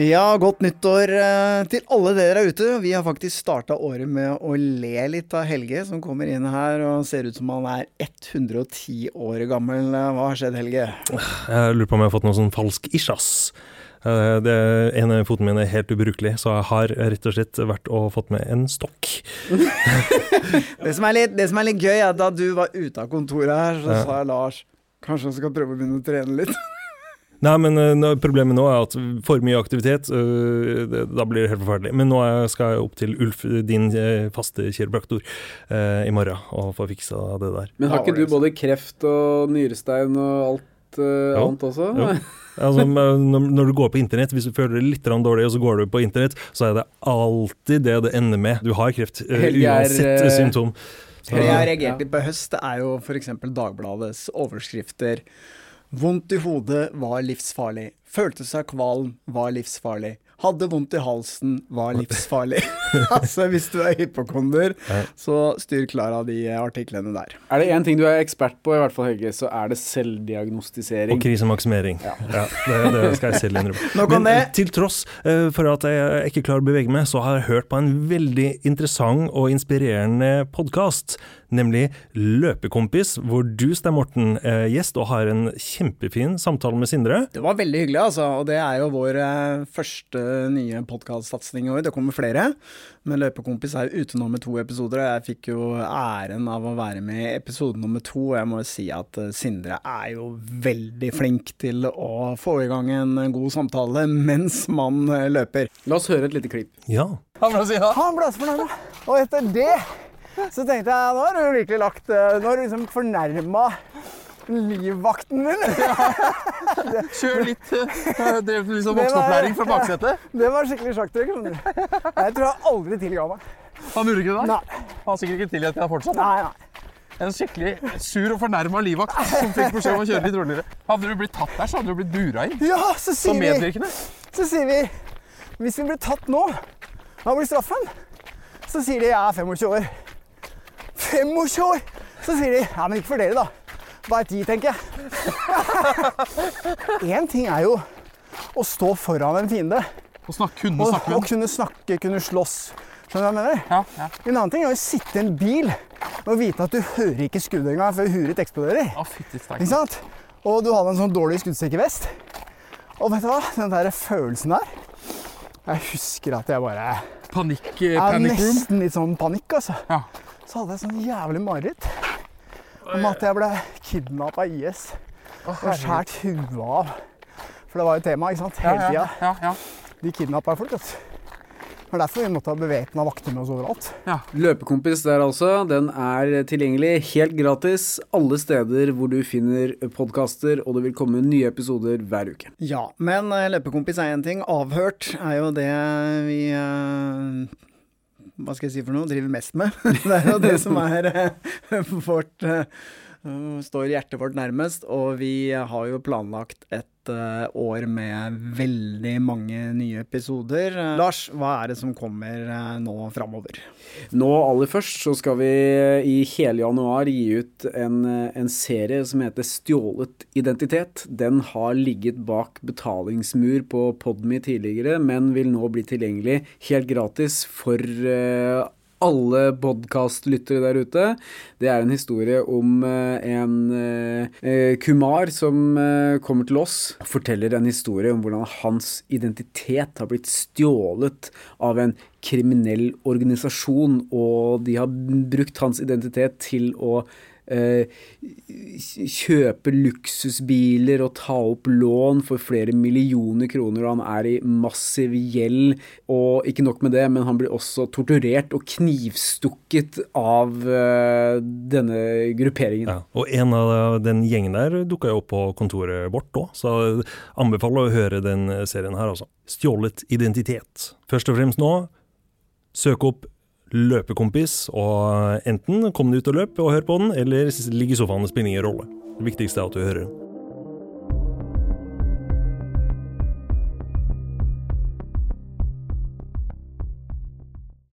Ja, godt nyttår eh, til alle dere der ute. Vi har faktisk starta året med å le litt av Helge, som kommer inn her og ser ut som han er 110 år gammel. Hva har skjedd, Helge? Jeg lurer på om jeg har fått noe sånn falsk isjas. Eh, Det ene foten min er helt ubrukelig, så jeg har rett og slett vært og fått med en stokk. Det som litt, det som er litt gøy, er at da du var ute av kontoret her, så Ja. sa Lars kanskje han skal prøve å begynne å trene litt. Nei, men eh, problemet nå er at for mye aktivitet, eh, det, da blir det helt forferdelig. Men nå er- skal jeg opp til Ulf, din eh, faste kiropraktor, i morgen og få fiksa det der. Men har ikke du både kreft og nyrestein og alt Jo. annet også? Ja. Altså, når, du går på internett, hvis du føler deg litt dårlig, og så går du på internett, så er det alltid det det ender med. Du har kreft, uansett symptom. Så, Det jeg har Ja. reagert litt på i høst, det er jo f.eks. Dagbladets overskrifter. Vondt i hodet var livsfarlig. Følte seg kvalm var livsfarlig. Hadde vondt i halsen var livsfarlig. altså, hvis du er hypokonder, Ja. så styr klar av de artiklene der. Er det én ting du er ekspert på, i hvert fall Helge, så er det selvdiagnostisering. og krisemaksimering. Ja. Ja, det, det skal jeg selv innrømme. Men det. eh, til tross eh, for at jeg ikke klarer å bevege meg, så har jeg hørt på en veldig interessant og inspirerende podkast, nemlig Løpekompis, hvor du, Stein Morten, er gjest og har en kjempefin samtale med Sindre. Det var veldig hyggelig, altså. Og det er jo vår eh, første nye podkastsatsing i år. Det kommer flere. Men Løpekompis er ute nå med to episoder, og jeg fikk jo æren av å være med i episode nummer to. Og jeg må jo si at eh, Sindre er jo veldig flink til å få i gang en god samtale mens man eh, løper. La oss høre et lite klipp. Ja. Han ble så fornærma. Og etter det så tenkte jeg nå har du virkelig lagt eh, Nå har du liksom fornærma livvakten min. Kjør litt uh, Drev liksom voksenopplæring fra baksetet? Det var skikkelig sjakktrykk. Jeg tror jeg aldri tilga meg. Han gjorde ikke det? Nei, Han har sikkert ikke tilgitt deg fortsatt. nei, nei. En skikkelig sur og fornærma livvakt som fikk beskjed om å kjøre litt roligere. Hadde du blitt tatt der, så hadde du blitt dura inn Ja, så som sier vi. Så sier vi Hvis vi blir tatt nå, hva blir straffen? Så sier de jeg er 25 år. 25 år! Så sier de ja, men ikke for dere, da. Bare ti, tenker jeg. Én ting er jo å stå foran en fiende Og snakke, kunne og, snakke med og kunne snakke, kunne slåss. Skjønner du hva jeg mener? Ja, ja. En annen ting er å sitte i en bil og vite at du hører ikke skuddet engang før huet ditt eksploderer. Å, Ikke sant? Og du hadde en sånn dårlig skuddsikker vest. Og vet du hva? Den der følelsen der Jeg husker at jeg bare Panikk, eh, er panic room. nesten litt sånn panikk, altså. Ja. Så hadde jeg sånn jævlig mareritt om at jeg ble kidnappa av IS og skåret huet av. For det var jo tema, ikke sant? Ja, Hele ja, tida. ja, ja. De kidnappa folk, vet du. Det var derfor vi måtte ha bevæpna vakter med oss overalt. Ja. Løpekompis der altså. Den er tilgjengelig helt gratis alle steder hvor du finner podkaster, og det vil komme nye episoder hver uke. Ja, men eh, løpekompis er én ting. Avhørt er jo det vi eh, Hva skal jeg si for noe? Driver mest med. Det er jo det som er eh, vårt eh, Står hjertet vårt nærmest. Og vi har jo planlagt et år med veldig mange nye episoder. Eh, Lars, hva er det som kommer eh, nå framover? Nå aller først så skal vi i hele januar gi ut en, en serie som heter Stjålet identitet. Den har ligget bak betalingsmur på Podme tidligere, men vil nå bli tilgjengelig helt gratis for eh, alle podkastlyttere der ute. Det er en historie om eh, en eh, kumar som eh, kommer til oss. Forteller en historie om hvordan hans identitet har blitt stjålet av en kriminell organisasjon, og de har brukt hans identitet til å eh, kjøpe luksusbiler og ta opp lån for flere millioner kroner, og han er i massiv gjeld. Og ikke nok med det, men han blir også torturert og knivstukket av eh, denne grupperingen. Ja. Og en av den gjengen der dukka jo opp på kontoret vårt òg, så anbefaler å høre den serien her, altså. Stjålet identitet. Først og fremst nå, søk opp løpekompis, og enten kom deg ut og løp og hør på den, eller ligg i sofaen, det spiller ingen rolle. Det viktigste er at du hører den.